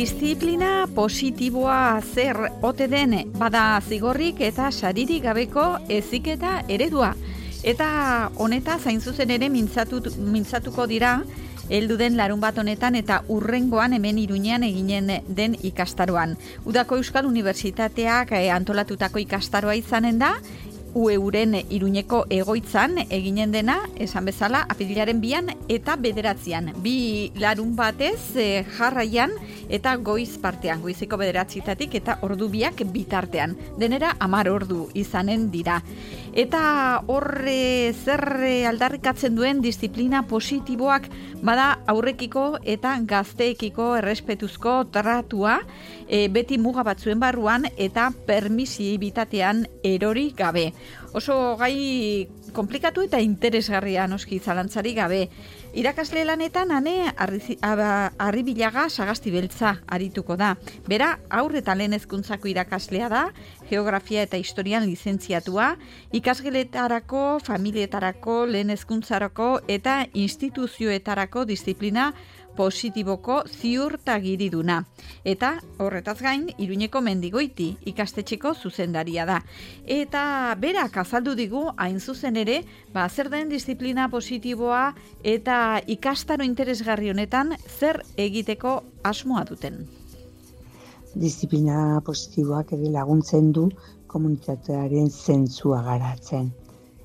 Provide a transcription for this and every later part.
Disiplina positiboa zer ote den bada zigorrik eta saririk gabeko eziketa eredua. Eta honeta zain zuzen ere mintzatu, mintzatuko dira heldu den larun bat honetan eta urrengoan hemen iruñean eginen den ikastaroan. Udako Euskal Unibertsitateak eh, antolatutako ikastaroa izanen da, ueuren iruñeko egoitzan eginen dena, esan bezala, apililaren bian eta bederatzean. Bi larun batez e, jarraian eta goiz partean, goizeko bederatzitatik eta ordu biak bitartean. Denera amar ordu izanen dira. Eta horre zer aldarrikatzen duen disiplina positiboak bada aurrekiko eta gazteekiko errespetuzko tratua e, beti muga batzuen barruan eta permisi bitatean erori gabe. Oso gai komplikatu eta interesgarria noski zalantzari gabe. Irakasle lanetan ane harri bilaga sagasti beltza arituko da. Bera, aurre eta lehen ezkuntzako irakaslea da, geografia eta historian lizentziatua, ikasgeletarako, familietarako, lehen ezkuntzarako eta instituzioetarako disiplina positiboko ziurtagiriduna. Eta horretaz gain, iruñeko mendigoiti ikastetxeko zuzendaria da. Eta berak azaldu digu, hain zuzen ere, ba, zer den disiplina positiboa eta ikastaro interesgarri honetan zer egiteko asmoa duten. Disiplina positiboak ere laguntzen du komunitatearen zentzua garatzen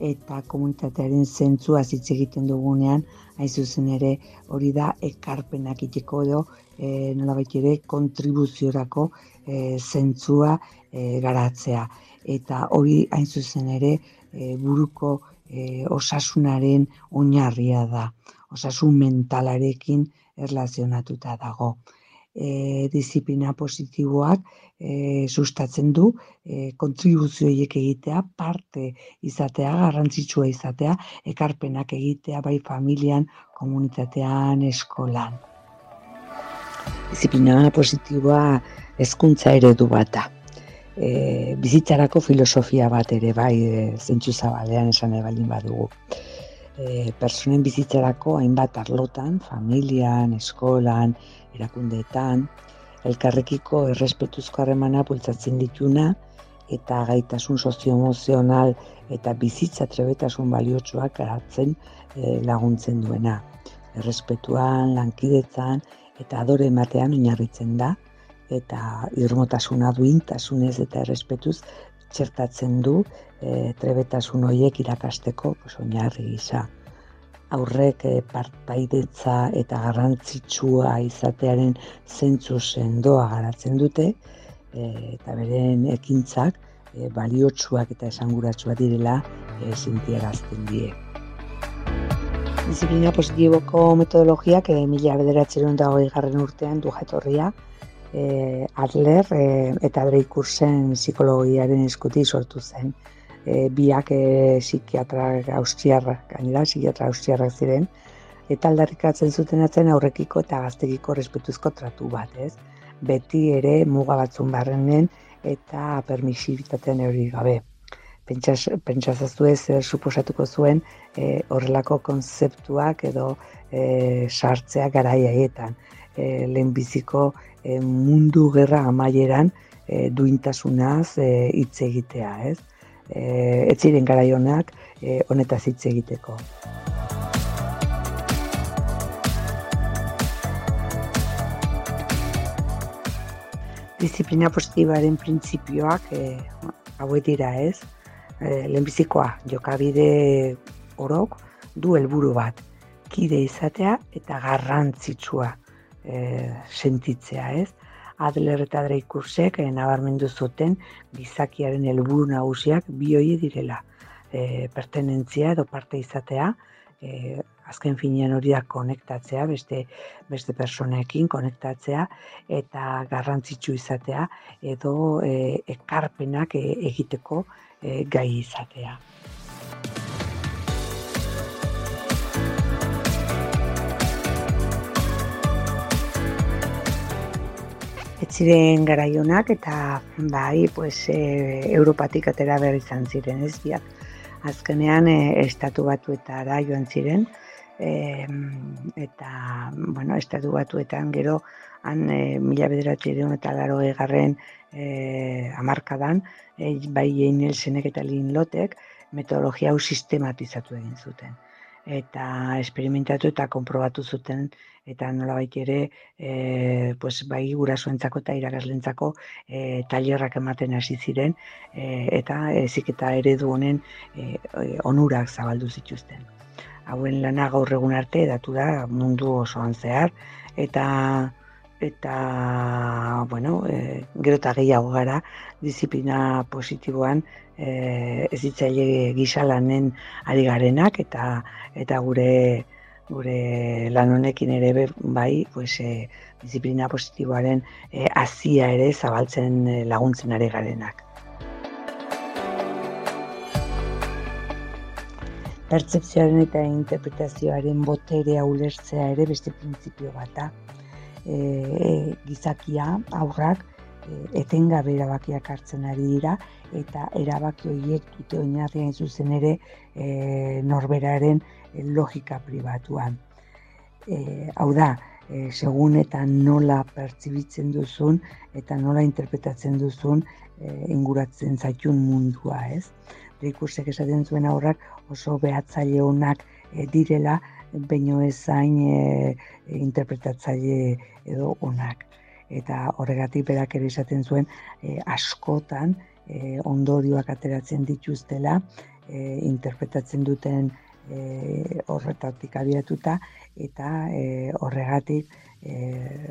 eta komunitatearen zentzua hitz egiten dugunean, hain zuzen ere hori da ekarpenak iteko edo e, nolabait ere kontribuziorako e, zentzua e, garatzea. Eta hori hain zuzen ere e, buruko e, osasunaren oinarria da. Osasun mentalarekin erlazionatuta dago e, disiplina positiboak e, sustatzen du e, kontribuzioiek egitea, parte izatea, garrantzitsua izatea, ekarpenak egitea bai familian, komunitatean, eskolan. Disiplina positiboa hezkuntza eredu bat da. E, bizitzarako filosofia bat ere bai e, zentsu zabalean esan ebalin badugu. E, personen bizitzarako hainbat arlotan, familian, eskolan, erakundeetan, elkarrekiko errespetuzko harremana bultzatzen dituna eta gaitasun sozioemozional eta bizitza trebetasun baliotsuak garatzen e, laguntzen duena. Errespetuan, lankidetzan eta adore ematean oinarritzen da eta irmotasuna duintasunez eta errespetuz txertatzen du e, trebetasun horiek irakasteko oinarri gisa aurrek e, partaidetza eta garrantzitsua izatearen zentzu sendoa garatzen dute e, eta beren ekintzak e, baliotsuak eta esanguratsua direla e, zintiarazten die. Disiplina positiboko metodologiak e, mila bederatzeron dago garren urtean du jatorria e, Adler e, eta Dreikursen psikologiaren eskuti sortu zen e, biak e, psikiatra austriarrak, gainera psikiatra austriarrak ziren, eta aldarrikatzen zuten atzen aurrekiko eta gaztegiko respetuzko tratu bat, ez? Beti ere muga batzun barrenen eta permisibitatean hori gabe. Pentsazaztu ez zer suposatuko zuen e, horrelako konzeptuak edo e, sartzea garaietan. E, lehenbiziko e, mundu gerra amaieran e, duintasunaz e, hitz egitea, ez? E, ez ziren garaionak e, honetaz hitz egiteko. Disiplina positibaren printzipioak e, hauek dira ez, e, lehenbizikoa jokabide orok du helburu bat, kide izatea eta garrantzitsua e, sentitzea ez. Adler eta Dreikursek eh, nabarmendu zuten gizakiaren helburu nagusiak bi hoe direla. E, pertenentzia edo parte izatea, e, azken finean hori da konektatzea, beste beste personekin konektatzea eta garrantzitsu izatea edo e, ekarpenak e, egiteko e, gai izatea. Ziren garaionak eta bai, pues, e, Europatik atera behar izan ziren ez biak. Azkenean e, estatu batuetara joan ziren e, eta, bueno, estatu batuetan gero, han e, mila bederatzi eta laro egarren e, amarkadan, e, bai egin elsenek eta lin lotek, metodologia hau sistematizatu egin zuten. Eta esperimentatu eta konprobatu zuten, eta nola ere, e, pues, bai gurasoentzako eta irakaslentzako e, tailerrak ematen hasi ziren, e, eta ezik eta eredu honen e, onurak zabaldu zituzten. Hauen lana gaur egun arte datu da mundu osoan zehar eta eta bueno, e, gero eta gehiago gara disiplina positiboan e, ez ditzaile gisa lanen ari garenak eta eta gure gure lan honekin ere bai pues, e, disiplina positiboaren e, azia ere zabaltzen laguntzen ari garenak. pertsepzioaren eta interpretazioaren boterea ulertzea ere beste printzipio bat da. E, e, gizakia, aurrak, etengabe erabakiak hartzen ari dira, eta erabaki horiek dute oinarrian zuzen ere e, norberaren logika pribatuan. E, hau da, e, segun eta nola pertsibitzen duzun eta nola interpretatzen duzun e, inguratzen zaitun mundua, ez? Rikusek esaten zuen aurrak oso behatzaile honak e, direla, baino ezain e, interpretatzaile edo onak. Eta horregatik berak ere esaten zuen e, askotan e, ondorioak ateratzen dituztela, e, interpretatzen duten e, horretatik abiatuta, eta e, horregatik e,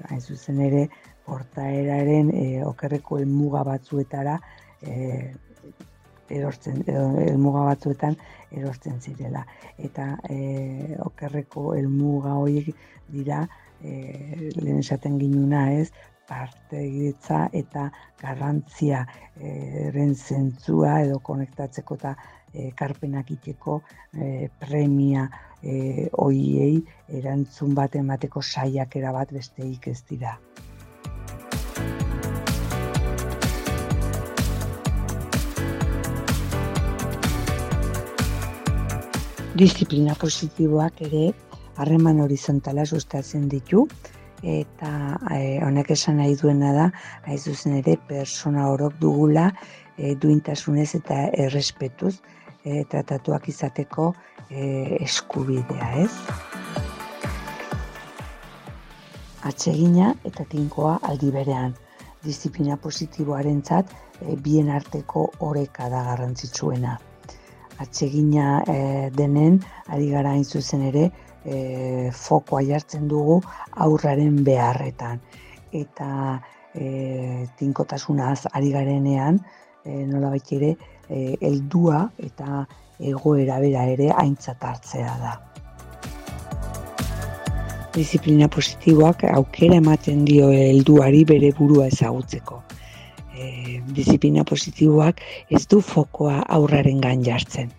hain zuzen ere portaeraren e, okerreko elmuga batzuetara e, erortzen, elmuga batzuetan erortzen zirela. Eta e, okerreko elmuga horiek dira, e, lehen esaten ginuna ez, parte egitza eta garrantzia e, zentzua edo konektatzeko eta e, karpenak iteko e, premia e, oiei erantzun bat emateko saiakera bat besteik ez dira. Disiplina positiboak ere harreman horizontala sustatzen ditu eta e, honek esan nahi duena da hain zuzen ere persona orok dugula e, duintasunez eta errespetuz e, tratatuak izateko e, eskubidea, ez? Atsegina eta tinkoa aldi berean. Disiplina positiboaren zat, e, bien arteko oreka da garrantzitsuena atsegina e, denen, ari gara hain zuzen ere, e, fokoa jartzen dugu aurraren beharretan. Eta e, tinkotasunaz ari garenean, e, nola ere, e, eldua eta egoera bera ere aintzat hartzea da. Disiplina positiboak aukera ematen dio helduari bere burua ezagutzeko e, disiplina positiboak ez du fokoa aurraren gan jartzen.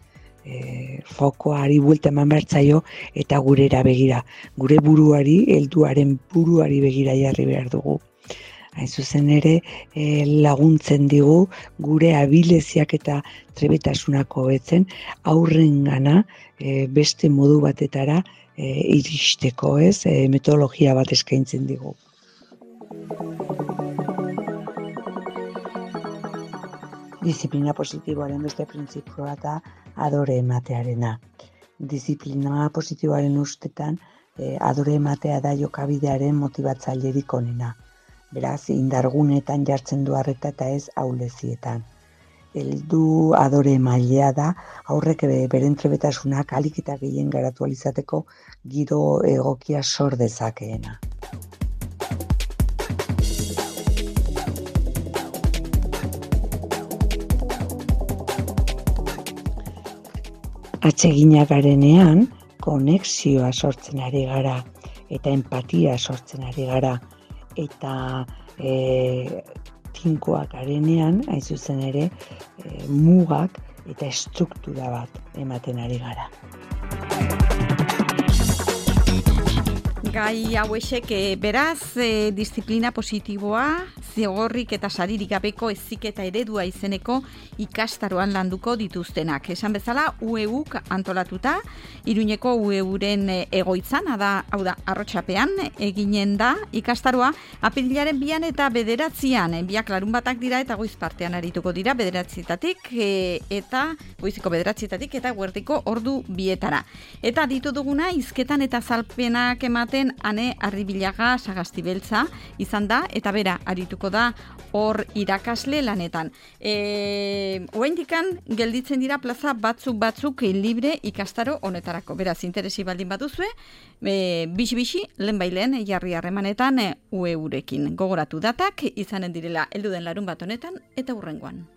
E, fokoari buelta eman bertzaio eta gurera begira. Gure buruari, helduaren buruari begira jarri behar dugu. Hain zuzen ere e, laguntzen digu gure abileziak eta trebetasunako betzen aurren gana e, beste modu batetara e, iristeko ez, e, metodologia bat eskaintzen digu. Disiplina positiboaren beste printzipioa da adore ematearena. Disiplina positiboaren ustetan e, adore ematea da jokabidearen motibatzailerik onena. Beraz, indargunetan jartzen du harreta eta ez aulezietan. Eldu adore mailea da, aurrek beren trebetasunak alik eta gehien garatu alizateko giro egokia sor dezakeena. Atsegina garenean, konexioa sortzen ari gara, eta empatia sortzen ari gara, eta e, tinkoa garenean, hain zuzen ere, e, mugak eta estruktura bat ematen ari gara. gai hauesek e, beraz e, disiplina positiboa, zigorrik eta saririk gabeko eziketa eredua izeneko ikastaroan landuko dituztenak. Esan bezala, UEUk antolatuta, iruñeko UEUren egoitzan, da, hau da, arrotxapean, eginen da ikastaroa, apirilaren bian eta bederatzian, biak larun batak dira eta goiz partean arituko dira, bederatzitatik, e, eta goiziko bederatzitatik, eta guertiko ordu bietara. Eta ditu duguna, izketan eta zalpenak ematen ane arribilaga sagastibeltza izan da, eta bera, arituko da hor irakasle lanetan. E, Oendikan, gelditzen dira plaza batzuk batzuk libre ikastaro honetarako. Beraz, interesi baldin baduzue, e, bixi-bixi, lehen bailen, jarri harremanetan e, ue urekin. Gogoratu datak, izanen direla, elduden larun bat honetan, eta hurrengoan.